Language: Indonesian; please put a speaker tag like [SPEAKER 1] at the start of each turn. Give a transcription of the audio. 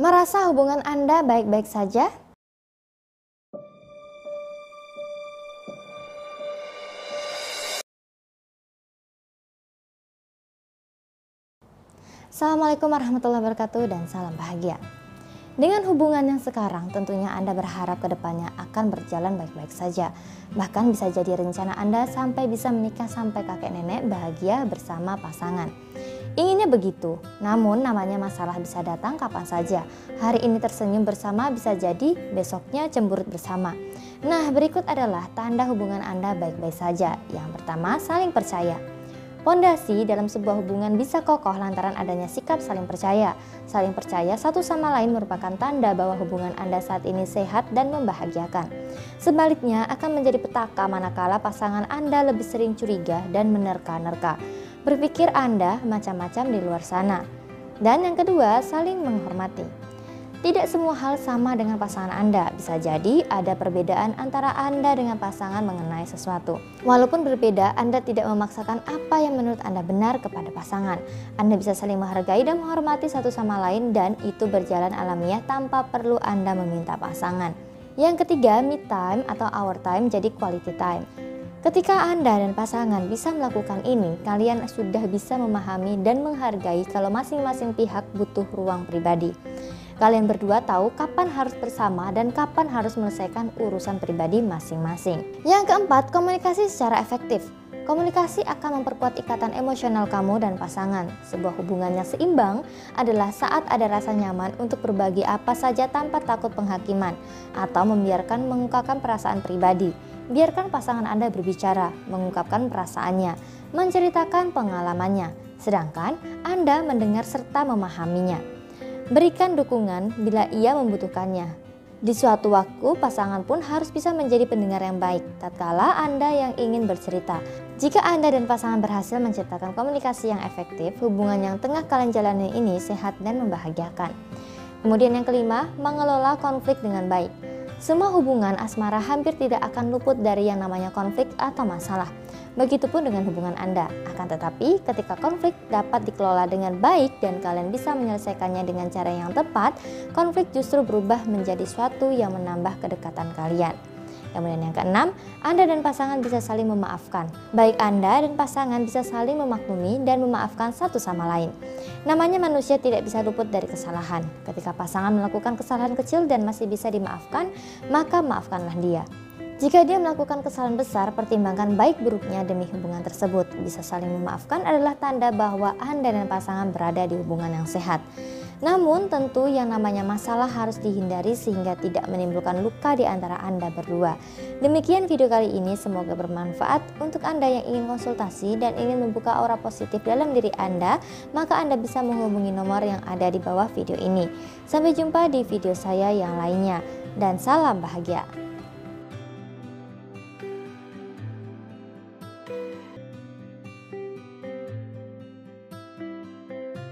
[SPEAKER 1] Merasa hubungan Anda baik-baik saja? Assalamualaikum warahmatullahi wabarakatuh dan salam bahagia. Dengan hubungan yang sekarang, tentunya Anda berharap ke depannya akan berjalan baik-baik saja. Bahkan bisa jadi rencana Anda sampai bisa menikah sampai kakek nenek bahagia bersama pasangan. Inginnya begitu, namun namanya masalah bisa datang kapan saja. Hari ini tersenyum bersama bisa jadi besoknya cemburut bersama. Nah, berikut adalah tanda hubungan Anda baik-baik saja. Yang pertama, saling percaya. Pondasi dalam sebuah hubungan bisa kokoh lantaran adanya sikap saling percaya. Saling percaya satu sama lain merupakan tanda bahwa hubungan Anda saat ini sehat dan membahagiakan. Sebaliknya akan menjadi petaka manakala pasangan Anda lebih sering curiga dan menerka-nerka berpikir Anda macam-macam di luar sana. Dan yang kedua, saling menghormati. Tidak semua hal sama dengan pasangan Anda. Bisa jadi ada perbedaan antara Anda dengan pasangan mengenai sesuatu. Walaupun berbeda, Anda tidak memaksakan apa yang menurut Anda benar kepada pasangan. Anda bisa saling menghargai dan menghormati satu sama lain dan itu berjalan alamiah tanpa perlu Anda meminta pasangan. Yang ketiga, me time atau our time jadi quality time. Ketika Anda dan pasangan bisa melakukan ini, kalian sudah bisa memahami dan menghargai kalau masing-masing pihak butuh ruang pribadi. Kalian berdua tahu kapan harus bersama dan kapan harus menyelesaikan urusan pribadi masing-masing. Yang keempat, komunikasi secara efektif. Komunikasi akan memperkuat ikatan emosional kamu dan pasangan. Sebuah hubungan yang seimbang adalah saat ada rasa nyaman untuk berbagi apa saja tanpa takut penghakiman atau membiarkan mengungkapkan perasaan pribadi. Biarkan pasangan Anda berbicara, mengungkapkan perasaannya, menceritakan pengalamannya, sedangkan Anda mendengar serta memahaminya. Berikan dukungan bila ia membutuhkannya. Di suatu waktu, pasangan pun harus bisa menjadi pendengar yang baik tatkala Anda yang ingin bercerita. Jika Anda dan pasangan berhasil menciptakan komunikasi yang efektif, hubungan yang tengah kalian jalani ini sehat dan membahagiakan. Kemudian yang kelima, mengelola konflik dengan baik. Semua hubungan asmara hampir tidak akan luput dari yang namanya konflik atau masalah. Begitupun dengan hubungan Anda. Akan tetapi, ketika konflik dapat dikelola dengan baik dan kalian bisa menyelesaikannya dengan cara yang tepat, konflik justru berubah menjadi suatu yang menambah kedekatan kalian. Kemudian yang keenam, Anda dan pasangan bisa saling memaafkan. Baik Anda dan pasangan bisa saling memaklumi dan memaafkan satu sama lain. Namanya manusia tidak bisa luput dari kesalahan. Ketika pasangan melakukan kesalahan kecil dan masih bisa dimaafkan, maka maafkanlah dia. Jika dia melakukan kesalahan besar, pertimbangkan baik buruknya demi hubungan tersebut. Bisa saling memaafkan adalah tanda bahwa Anda dan pasangan berada di hubungan yang sehat. Namun tentu yang namanya masalah harus dihindari sehingga tidak menimbulkan luka di antara Anda berdua. Demikian video kali ini semoga bermanfaat untuk Anda yang ingin konsultasi dan ingin membuka aura positif dalam diri Anda, maka Anda bisa menghubungi nomor yang ada di bawah video ini. Sampai jumpa di video saya yang lainnya dan salam bahagia.